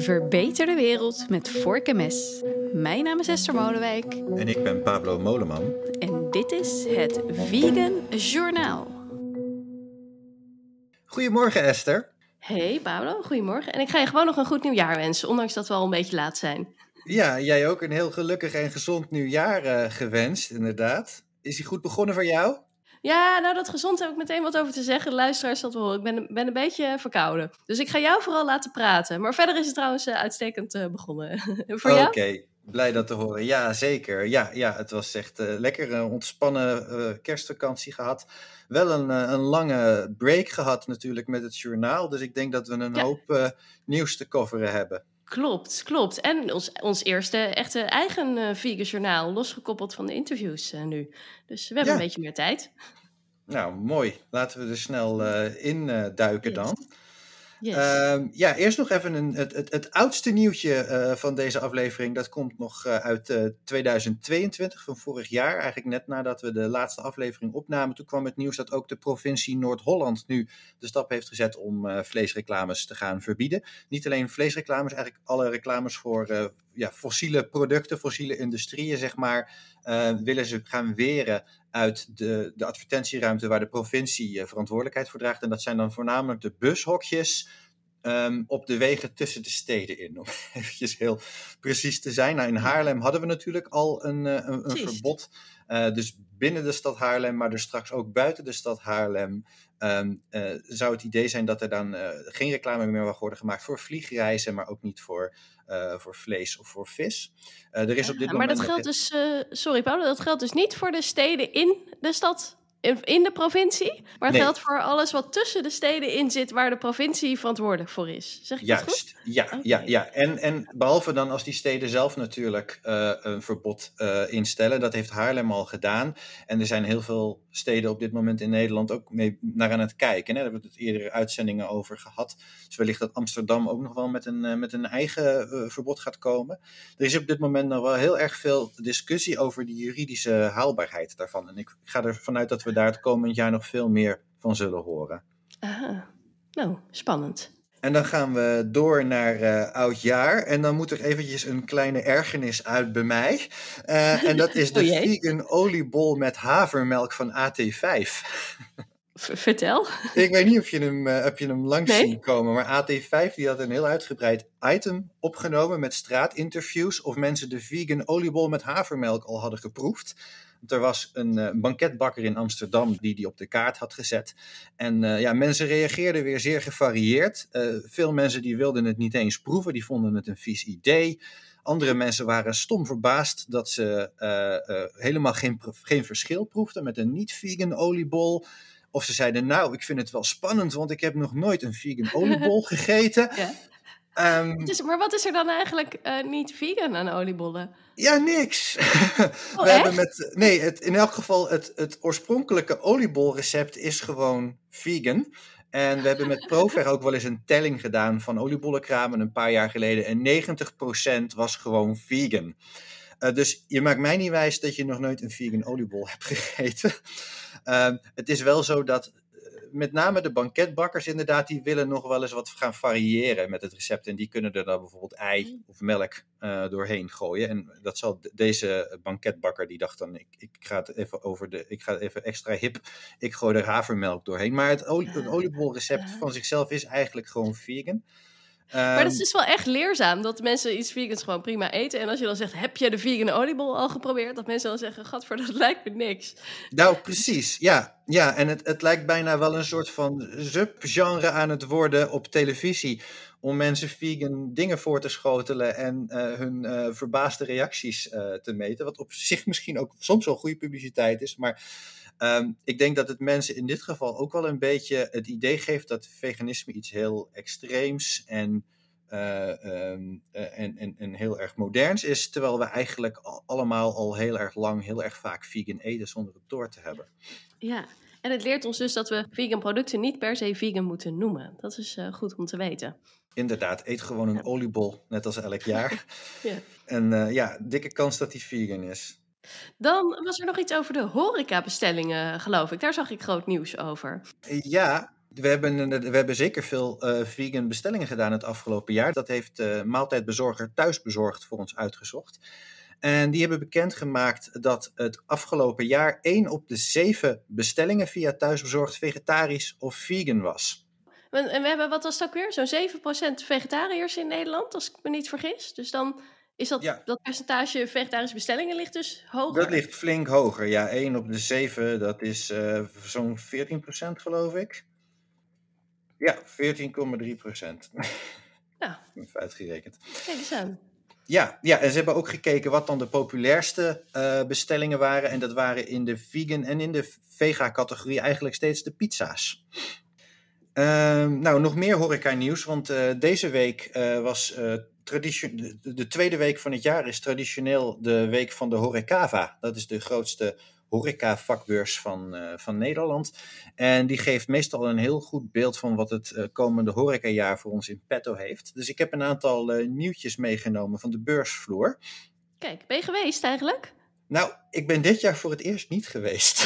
Verbeter de wereld met vork en mes. Mijn naam is Esther Molenwijk. En ik ben Pablo Moleman. En dit is het Vegan Journaal. Goedemorgen Esther. Hey Pablo, goedemorgen. En ik ga je gewoon nog een goed nieuwjaar wensen, ondanks dat we al een beetje laat zijn. Ja, jij ook een heel gelukkig en gezond nieuwjaar uh, gewenst, inderdaad. Is hij goed begonnen voor jou? Ja, nou dat gezond heb ik meteen wat over te zeggen. De luisteraars dat horen. Ik ben, ben een beetje verkouden. Dus ik ga jou vooral laten praten. Maar verder is het trouwens uh, uitstekend uh, begonnen. Voor jou? Oké, blij dat te horen. Ja, zeker. Ja, ja het was echt uh, lekker ontspannen kerstvakantie gehad. Wel een, een lange break gehad natuurlijk met het journaal. Dus ik denk dat we een ja. hoop nieuws te coveren hebben. Klopt, klopt. En ons, ons eerste echte eigen uh, vegan journaal, losgekoppeld van de interviews uh, nu. Dus we hebben ja. een beetje meer tijd. Nou, mooi. Laten we er snel uh, in duiken yes. dan. Uh, ja, eerst nog even een, het, het, het oudste nieuwtje uh, van deze aflevering. Dat komt nog uh, uit uh, 2022, van vorig jaar. Eigenlijk net nadat we de laatste aflevering opnamen. Toen kwam het nieuws dat ook de provincie Noord-Holland nu de stap heeft gezet om vleesreclames te gaan verbieden. Niet alleen vleesreclames, eigenlijk alle reclames voor ja, fossiele producten, fossiele industrieën, zeg maar. willen ze gaan weren uit de, de advertentieruimte waar de provincie uh, verantwoordelijkheid voor draagt. En dat zijn dan voornamelijk de bushokjes um, op de wegen tussen de steden in. Om eventjes heel precies te zijn. Nou, in Haarlem hadden we natuurlijk al een, uh, een, een verbod. Uh, dus binnen de stad Haarlem, maar dus straks ook buiten de stad Haarlem. Um, zou het idee zijn dat er dan geen reclame meer mag worden gemaakt voor vliegreizen, maar ook niet voor voor vlees of voor vis. Er is op dit ja, moment maar dat geldt dus, sorry Paul, dat geldt dus niet voor de steden in de stad, in, de provincie, maar het Nee. geldt voor alles wat tussen de steden in zit waar de provincie verantwoordelijk voor is. Zeg ik dat goed? Juist, ja, ja, ja. En, en behalve dan als die steden zelf natuurlijk uh, een verbod uh, instellen. Dat heeft Haarlem al gedaan. En er zijn heel veel steden op dit moment in Nederland ook mee naar aan het kijken. Hè? Daar hebben we het eerdere uitzendingen over gehad. Dus wellicht dat Amsterdam ook nog wel met een, uh, met een eigen verbod gaat komen. Er is op dit moment nog wel heel erg veel discussie over de juridische haalbaarheid daarvan. En ik ga ervan uit dat we daar het komend jaar nog veel meer van zullen horen. Aha. Nou, spannend. En dan gaan we door naar uh, oudjaar. En dan moet er eventjes een kleine ergernis uit bij mij. Uh, en dat is de Oh vegan oliebol met havermelk van AT5. V- vertel. Ik weet niet of je hem, uh, heb je hem langs Nee. zien komen. Maar AT5 die had een heel uitgebreid item opgenomen met straatinterviews. Of mensen de vegan oliebol met havermelk al hadden geproefd. Er was een uh, banketbakker in Amsterdam die die op de kaart had gezet. En uh, ja, mensen reageerden weer zeer gevarieerd. Uh, veel mensen die wilden het niet eens proeven, die vonden het een vies idee. Andere mensen waren stom verbaasd dat ze helemaal geen, geen verschil proefden met een niet-vegan oliebol. Of ze zeiden, nou, ik vind het wel spannend, want ik heb nog nooit een vegan oliebol gegeten. Ja. Um, Dus, maar wat is er dan eigenlijk uh, niet vegan aan oliebollen? Ja, niks. Oh, We hebben met, nee, het, in elk geval, het, het oorspronkelijke oliebolrecept is gewoon vegan. En we hebben met Prover ook wel eens een telling gedaan van oliebollenkramen een paar jaar geleden. En 90% was gewoon vegan. Uh, dus je maakt mij niet wijs dat je nog nooit een vegan oliebol hebt gegeten. Uh, het is wel zo dat met name de banketbakkers inderdaad, die willen nog wel eens wat gaan variëren met het recept. En die kunnen er dan bijvoorbeeld ei of melk uh, doorheen gooien. En dat zal de, deze banketbakker, die dacht dan, ik, ik ga het even over de, ik ga het even extra hip, ik gooi er havermelk doorheen. Maar het, olie, het oliebolrecept van zichzelf is eigenlijk gewoon vegan. Maar dat is dus wel echt leerzaam, dat mensen iets vegans gewoon prima eten. En als je dan zegt, heb je de vegan oliebol al geprobeerd? Dat mensen dan zeggen, gadver, dat lijkt me niks. Nou, precies, ja. Ja, en het, het lijkt bijna wel een soort van subgenre aan het worden op televisie. Om mensen vegan dingen voor te schotelen en uh, hun uh, verbaasde reacties uh, te meten. Wat op zich misschien ook soms wel goede publiciteit is, maar... Um, ik denk dat het mensen in dit geval ook wel een beetje het idee geeft dat veganisme iets heel extreems en, uh, en, en, en, heel erg moderns is. Terwijl we eigenlijk al, allemaal al heel erg lang, heel erg vaak vegan eten zonder het door te hebben. Ja, en het leert ons dus dat we vegan producten niet per se vegan moeten noemen. Dat is uh, goed om te weten. Inderdaad, eet gewoon een ja. oliebol, net als elk jaar. ja. En uh, ja, dikke kans dat die vegan is. Dan was er nog iets over de horecabestellingen, geloof ik. Daar zag ik groot nieuws over. Ja, We hebben, we hebben zeker veel vegan bestellingen gedaan het afgelopen jaar. Dat heeft maaltijdbezorger Thuisbezorgd voor ons uitgezocht. En die hebben bekendgemaakt dat het afgelopen jaar 1 op de 7 bestellingen via thuisbezorgd vegetarisch of vegan was. En we hebben, wat was dat ook weer? Zo'n 7% vegetariërs in Nederland, als ik me niet vergis. Dus dan is dat, dat percentage vegetarische bestellingen ligt dus hoger? Dat ligt flink hoger, ja. 1 op de 7, dat is uh, zo'n 14% geloof ik. Ja, 14,3%. Ja. Uitgerekend. Kijk eens aan. Ja, ja, en ze hebben ook gekeken wat dan de populairste uh, bestellingen waren. En dat waren in de vegan en in de vega-categorie eigenlijk steeds de pizza's. Uh, nou, nog meer horeca-nieuws, want uh, deze week uh, was de, de, tweede week van het jaar is traditioneel de week van de Horecava. Dat is de grootste horeca-vakbeurs van, uh, van Nederland. En die geeft meestal een heel goed beeld van wat het uh, komende horecajaar voor ons in petto heeft. Dus ik heb een aantal uh, nieuwtjes meegenomen van de beursvloer. Kijk, ben je geweest eigenlijk? Nou, ik ben dit jaar voor het eerst niet geweest.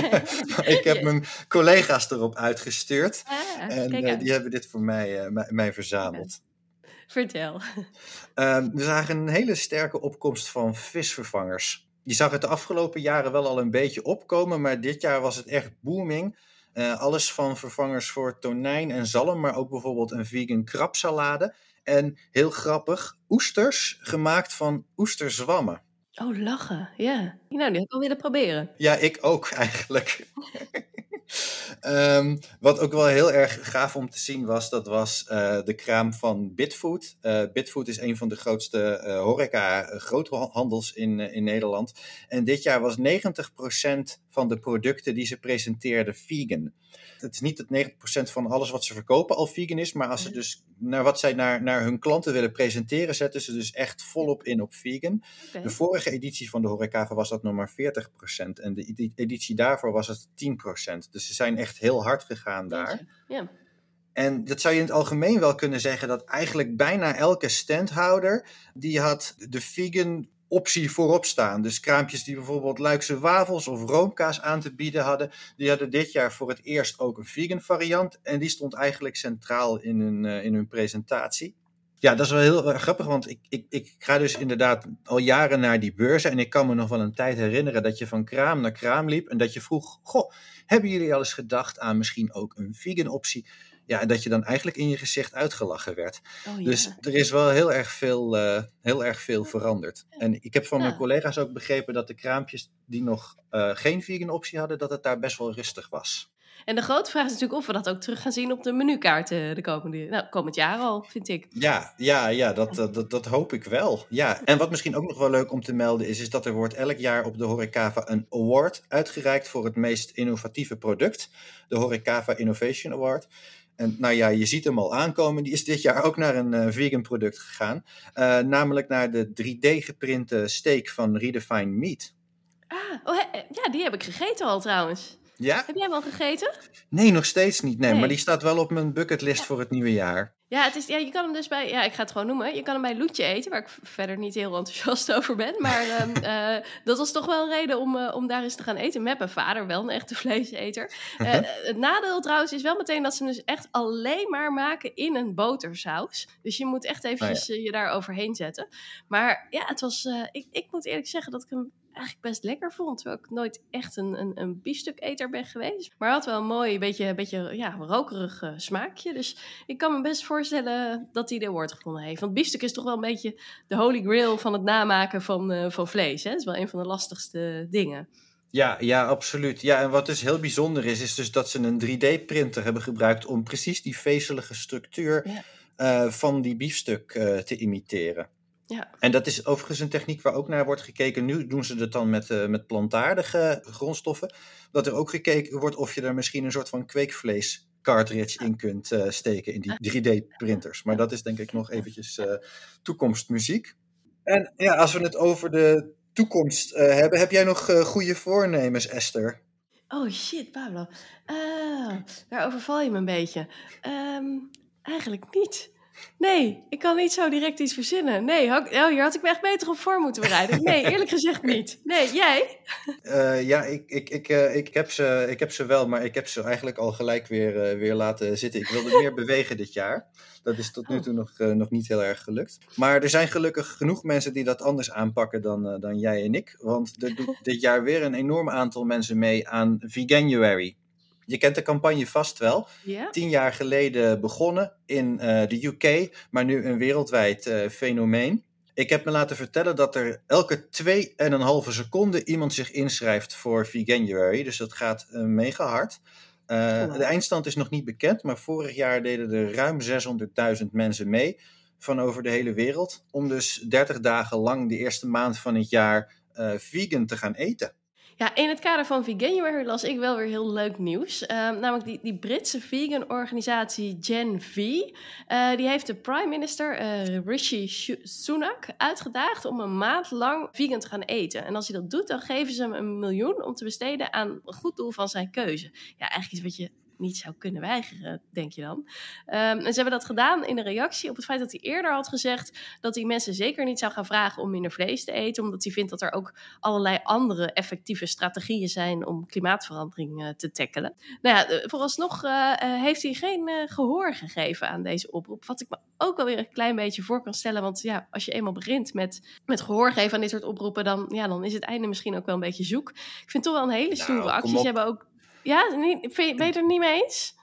ik heb mijn collega's erop uitgestuurd. Ah, en die hebben dit voor mij, mij verzameld. Vertel. Uh, we zagen een hele sterke opkomst van visvervangers. Je zag het de afgelopen jaren wel al een beetje opkomen, maar dit jaar was het echt booming. Uh, alles van vervangers voor tonijn en zalm, maar ook bijvoorbeeld een vegan krabsalade. En heel grappig, oesters gemaakt van oesterzwammen. Oh, lachen, ja. Nou, die heb ik al willen proberen. Ja, ik ook eigenlijk. Um, wat ook wel heel erg gaaf om te zien was, dat was uh, de kraam van Bitfood. Uh, Bitfood is een van de grootste uh, horeca groothandels in, in Nederland. En dit jaar was 90% van de producten die ze presenteerden vegan. Het is niet dat 90% van alles wat ze verkopen al vegan is, maar als ze dus naar wat zij naar, naar hun klanten willen presenteren, zetten ze dus echt volop in op vegan. Okay. De vorige editie van de Horeca was dat nog maar 40% en de editie daarvoor was het 10%. Dus ze zijn echt heel hard gegaan daar. Ja. En dat zou je in het algemeen wel kunnen zeggen dat eigenlijk bijna elke standhouder die had de vegan optie voorop staan. Dus kraampjes die bijvoorbeeld Luikse wafels of roomkaas aan te bieden hadden, die hadden dit jaar voor het eerst ook een vegan variant. En die stond eigenlijk centraal in hun, uh, in hun presentatie. Ja, dat is wel heel erg grappig, want ik, ik, ik ga dus inderdaad al jaren naar die beurzen. En ik kan me nog wel een tijd herinneren dat je van kraam naar kraam liep. En dat je vroeg, goh, hebben jullie al eens gedacht aan misschien ook een vegan optie? Ja, en dat je dan eigenlijk in je gezicht uitgelachen werd. Oh, ja. Dus er is wel heel erg veel, uh, heel erg veel veranderd. En ik heb van mijn collega's ook begrepen dat de kraampjes die nog uh, geen vegan optie hadden, dat het daar best wel rustig was. En de grote vraag is natuurlijk of we dat ook terug gaan zien op de menukaarten de komende, nou, komend jaar al, vind ik. Ja, ja, ja dat, dat, dat hoop ik wel. Ja. En wat misschien ook nog wel leuk om te melden is, is dat er wordt elk jaar op de Horecava een award uitgereikt voor het meest innovatieve product. De Horecava Innovation Award. En nou ja, je ziet hem al aankomen. Die is dit jaar ook naar een uh, vegan product gegaan. Uh, namelijk naar de 3D-geprinte steak van Redefine Meat. Ah, oh, ja, die heb ik gegeten al trouwens. Ja? Heb jij hem al gegeten? Nee, nog steeds niet. Nee, nee. maar die staat wel op mijn bucketlist ja. voor het nieuwe jaar. Ja, het is, ja, je kan hem dus bij, ja, ik ga het gewoon noemen. Je kan hem bij Loetje eten, waar ik verder niet heel enthousiast over ben. Maar um, uh, dat was toch wel een reden om, uh, om daar eens te gaan eten. Met mijn vader, wel een echte vleeseter. Uh, het nadeel trouwens is wel meteen dat ze hem dus echt alleen maar maken in een botersaus. Dus je moet echt eventjes oh, ja. je daar overheen zetten. Maar ja, het was, ik, ik moet eerlijk zeggen dat ik hem eigenlijk best lekker vond. Terwijl ik nooit echt een, een, een biefstuketer ben geweest. Maar had wel een mooi, beetje, beetje ja, rokerig uh, smaakje. Dus ik kan me best voorstellen dat hij de award gewonnen heeft. Want biefstuk is toch wel een beetje de holy grail van het namaken van, uh, van vlees. Hè? Het is wel een van de lastigste dingen. Ja, ja, absoluut. Ja, en wat dus heel bijzonder is, is dus dat ze een 3D-printer hebben gebruikt om precies die vezelige structuur ja. uh, van die biefstuk te imiteren. Ja. En dat is overigens een techniek waar ook naar wordt gekeken. Nu doen ze dat dan met, uh, met plantaardige grondstoffen. Dat er ook gekeken wordt of je er misschien een soort van kweekvlees cartridge in kunt uh, steken in die 3D-printers. Maar dat is denk ik nog eventjes uh, toekomstmuziek. En ja, als we het over de toekomst hebben, heb jij nog goede voornemens, Esther? Oh shit, Pablo. daar overval je me een beetje. Um, eigenlijk niet. Nee, ik kan niet zo direct iets verzinnen. Nee, had, oh, hier had ik me echt beter op voor moeten bereiden. Nee, eerlijk gezegd niet. Nee, jij? Uh, ja, ik, ik, ik, uh, ik, heb ze, ik heb ze wel, maar ik heb ze eigenlijk al gelijk weer, uh, weer laten zitten. Ik wilde meer bewegen dit jaar. Dat is tot nu toe nog, nog niet heel erg gelukt. Maar er zijn gelukkig genoeg mensen die dat anders aanpakken dan, dan jij en ik. Want er doet dit jaar weer een enorm aantal mensen mee aan Veganuary. Je kent de campagne vast wel. Ja? Tien jaar geleden begonnen in uh, de UK, maar nu een wereldwijd uh, fenomeen. Ik heb me laten vertellen dat er elke 2,5 seconde iemand zich inschrijft voor Veganuary. Dus dat gaat uh, mega hard. Uh, De eindstand is nog niet bekend, maar vorig jaar deden er ruim 600.000 mensen mee van over de hele wereld. Om dus 30 dagen lang de eerste maand van het jaar uh, vegan te gaan eten. Ja, in het kader van Veganuary las ik wel weer heel leuk nieuws. Uh, namelijk die, die Britse vegan organisatie Gen V. Uh, die heeft de prime minister uh, Rishi Sunak uitgedaagd om een maand lang vegan te gaan eten. En als hij dat doet, dan geven ze hem een miljoen om te besteden aan een goed doel van zijn keuze. Ja, eigenlijk iets wat je niet zou kunnen weigeren, denk je dan. Um, en ze hebben dat gedaan in een reactie op het feit dat hij eerder had gezegd dat hij mensen zeker niet zou gaan vragen om minder vlees te eten, omdat hij vindt dat er ook allerlei andere effectieve strategieën zijn om klimaatverandering uh, te tackelen. Nou ja, vooralsnog uh, heeft hij geen uh, gehoor gegeven aan deze oproep, wat ik me ook wel weer een klein beetje voor kan stellen, want ja, als je eenmaal begint met, met gehoor geven aan dit soort oproepen, dan, ja, dan is het einde misschien ook wel een beetje zoek. Ik vind het toch wel een hele stoere nou, actie. Ze hebben ook ja, niet, ben je het er niet mee eens?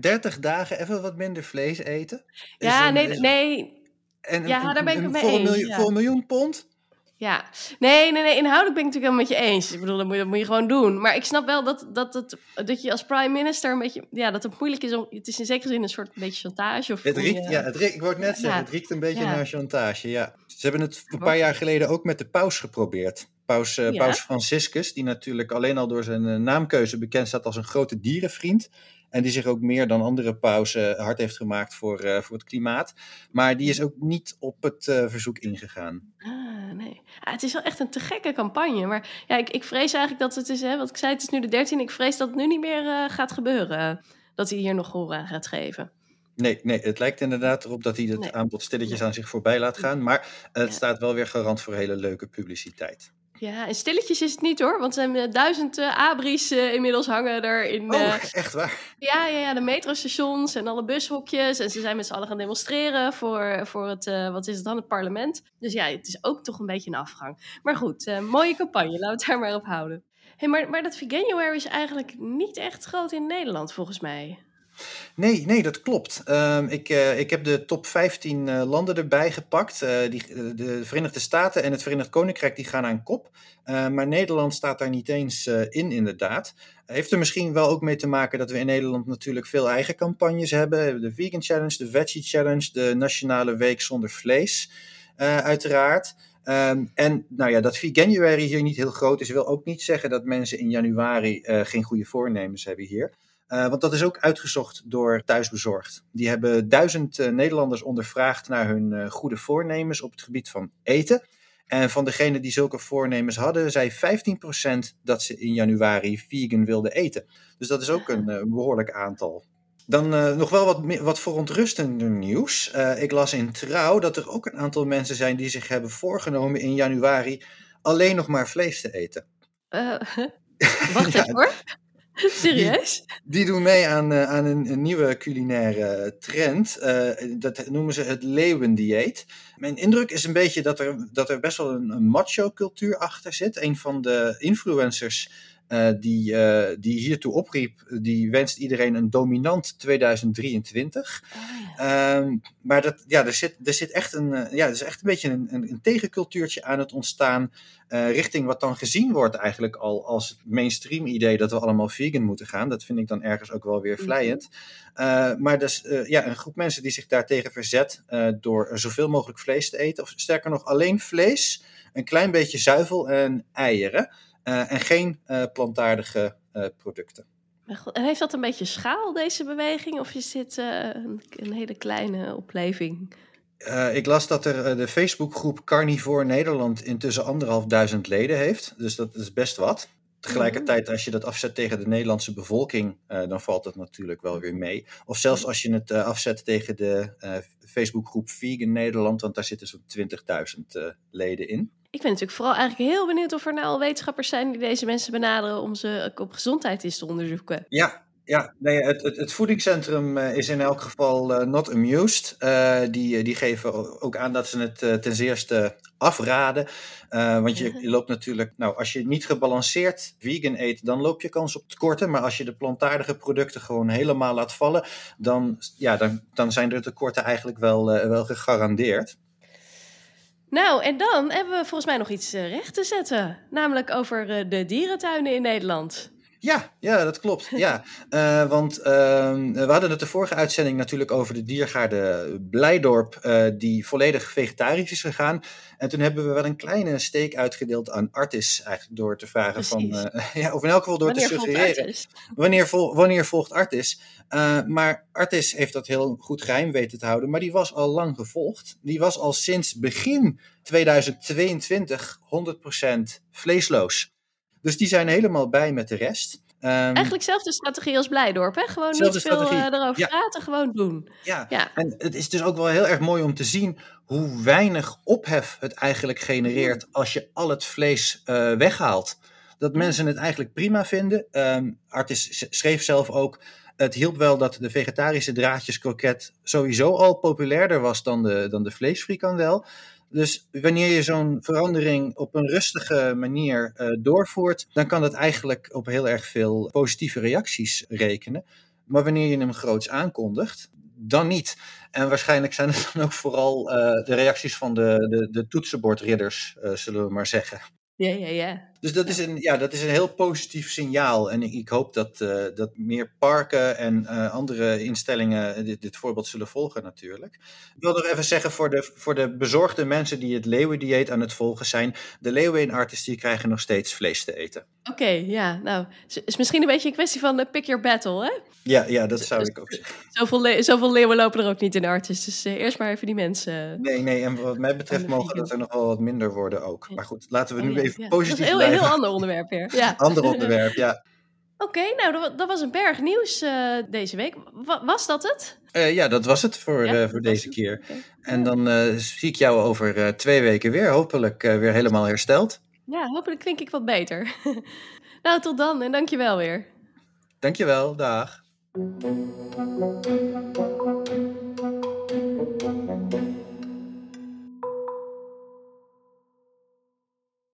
30 dagen even wat minder vlees eten? Ja, een, nee, nee. En ja, een, daar ben ik het mee voor eens. Een miljoen, ja. Voor een miljoen pond? Ja, nee, nee, nee, inhoudelijk ben ik het natuurlijk helemaal met je eens. Ik bedoel, dat moet, dat moet je gewoon doen. Maar ik snap wel dat, dat, dat, dat je als prime minister een beetje, ja, dat het moeilijk is om, het is in zekere zin een soort een beetje chantage. Of Het riekt, je, ja, het riekt, ik wou het net zeggen, het riekt een beetje Ja. naar chantage, ja. Ze hebben het een paar jaar geleden ook met de paus geprobeerd. Paus, eh, Ja. paus Franciscus, die natuurlijk alleen al door zijn eh, naamkeuze bekend staat als een grote dierenvriend. En die zich ook meer dan andere pausen hard heeft gemaakt voor, eh, voor het klimaat. Maar die is ook niet op het eh, verzoek ingegaan. Ah, nee. Ah, het is wel echt een te gekke campagne. Maar ja, ik, ik vrees eigenlijk dat het is, hè, wat ik zei, het is nu de 13. Ik vrees dat het nu niet meer eh, gaat gebeuren. dat hij hier nog gehoor aan gaat geven. Nee, nee, het lijkt inderdaad erop dat hij het Nee. aanbod stilletjes aan zich voorbij laat gaan. Maar het Ja. staat wel weer garant voor hele leuke publiciteit. Ja, en stilletjes is het niet hoor, want er zijn eh, duizend eh, abris eh, inmiddels hangen er in Oh, echt waar? ja, ja, ja, de metrostations en alle bushokjes. En ze zijn met z'n allen gaan demonstreren voor, voor het, wat is het dan, het parlement. Dus ja, het is ook toch een beetje een afgang. Maar goed, mooie campagne, laten we het daar maar op houden. Hey, maar, maar dat Veganuary is eigenlijk niet echt groot in Nederland volgens mij. Nee, nee, dat klopt. Ehm, ik, eh, ik heb de top 15 eh, landen erbij gepakt. Eh, die, de Verenigde Staten en het Verenigd Koninkrijk die gaan aan kop. Maar Nederland staat daar niet eens in, inderdaad. Heeft er misschien wel ook mee te maken dat we in Nederland natuurlijk veel eigen campagnes hebben. De Vegan Challenge, de Veggie Challenge, de Nationale Week zonder vlees, uiteraard. Ehm, en nou ja, dat Veganuary hier niet heel groot is, wil ook niet zeggen dat mensen in januari geen goede voornemens hebben hier. Uh, want dat is ook uitgezocht door Thuisbezorgd. Die hebben duizend uh, Nederlanders ondervraagd naar hun uh, goede voornemens op het gebied van eten. En van degenen die zulke voornemens hadden, zei 15% dat ze in januari vegan wilden eten. Dus dat is ook een behoorlijk aantal. Dan nog wel wat, wat verontrustender nieuws. Ik las in Trouw dat er ook een aantal mensen zijn die zich hebben voorgenomen in januari alleen nog maar vlees te eten. Wacht even hoor. Serieus? Die, doen mee aan, uh, aan een, een, nieuwe culinaire trend. Uh, dat noemen ze het leeuwendieet. Mijn indruk is een beetje dat er, dat er best wel een, een macho-cultuur achter zit. Een van de influencers uh, die, die hiertoe opriep, die wenst iedereen een dominant 2023. Oh, ja. um, maar dat, ja, er, zit, er zit echt een, ja, er is echt een beetje een, een, een tegencultuurtje aan het ontstaan. Uh, richting wat dan gezien wordt eigenlijk al als het mainstream idee dat we allemaal vegan moeten gaan. Dat vind ik dan ergens ook wel weer vlijend. Uh, maar dus uh, ja, een groep mensen die zich daartegen verzet door zoveel mogelijk vlees te eten. Of sterker nog, alleen vlees, een klein beetje zuivel en eieren. En geen plantaardige producten. En heeft dat een beetje schaal, deze beweging? Of is dit een, een hele kleine opleving? Uh, ik las dat er uh, de Facebookgroep Carnivore Nederland intussen anderhalf duizend leden heeft. Dus dat is best wat. Tegelijkertijd, als je dat afzet tegen de Nederlandse bevolking, dan valt dat natuurlijk wel weer mee. Of zelfs als je het afzet tegen de Facebookgroep Vegan Nederland, want daar zitten zo'n 20.000 leden in. Ik ben natuurlijk vooral eigenlijk heel benieuwd of er nou al wetenschappers zijn die deze mensen benaderen om ze op gezondheid eens te onderzoeken. Ja, ja, nee, het, het, het voedingscentrum uh, is in elk geval uh, not amused. Uh, die, die geven ook aan dat ze het ten zeerste afraden. want je, je, loopt natuurlijk, nou, als je niet gebalanceerd vegan eet, dan loop je kans op tekorten. Maar als je de plantaardige producten gewoon helemaal laat vallen, dan, ja, dan, dan zijn de tekorten eigenlijk wel, wel gegarandeerd. Nou, en dan hebben we volgens mij nog iets recht te zetten. Namelijk over de dierentuinen in Nederland. Ja, ja, dat klopt. Ja, uh, want uh, we hadden het de vorige uitzending natuurlijk over de diergaarde Blijdorp, uh, die volledig vegetarisch is gegaan. En toen hebben we wel een kleine steek uitgedeeld aan Artis, eigenlijk door te vragen Precies. van, ja, of in elk geval door wanneer te suggereren. Wanneer, vol, wanneer volgt Artis? maar Artis heeft dat heel goed geheim weten te houden, maar die was al lang gevolgd. Die was al sinds begin 2022 100% vleesloos. Dus die zijn helemaal bij met de rest. Um, Eigenlijk zelfde strategie als Blijdorp, hè? Gewoon niet veel uh, erover praten, gewoon doen. Ja. ja, en het is dus ook wel heel erg mooi om te zien hoe weinig ophef het eigenlijk genereert als je al het vlees uh, weghaalt. Dat mensen het eigenlijk prima vinden. Um, Artis schreef zelf ook, het hielp wel dat de vegetarische draadjeskroket sowieso al populairder was dan de, dan de vleesfrikandel. Dus wanneer je zo'n verandering op een rustige manier uh, doorvoert, dan kan dat eigenlijk op heel erg veel positieve reacties rekenen. Maar wanneer je hem groots aankondigt, dan niet. En waarschijnlijk zijn het dan ook vooral uh, de reacties van de, de, de toetsenbordridders, uh, zullen we maar zeggen. Ja, ja, ja. Dus dat is een, ja, dat is een heel positief signaal. En ik, hoop dat, uh, dat meer parken en uh, andere instellingen dit, dit, voorbeeld zullen volgen natuurlijk. Ik wil nog even zeggen voor de, voor de bezorgde mensen die het leeuwendieet aan het volgen zijn. De leeuwenartisten die krijgen nog steeds vlees te eten. Oké, okay, ja. Nou, is misschien een beetje een kwestie van pick your battle, hè? Ja, ja dat zou ik ook zeggen. Zoveel, le zoveel leeuwen lopen er ook niet in artis. Dus eerst maar even die mensen... Nee, nee. En wat mij betreft mogen dat er nog wel wat minder worden ook. Maar goed, laten we oh, nu ja, even ja. positief blijven heel ander onderwerp weer. Ja. Ander onderwerp, ja. Oké, okay, nou, dat was een berg nieuws uh, deze week. was dat het? Uh, ja, dat was het voor, ja, uh, voor deze keer. Okay. En dan zie ik jou over twee weken weer. Hopelijk weer helemaal hersteld. Ja, hopelijk klink ik wat beter. nou, tot dan en dankjewel weer. Dankjewel, dag.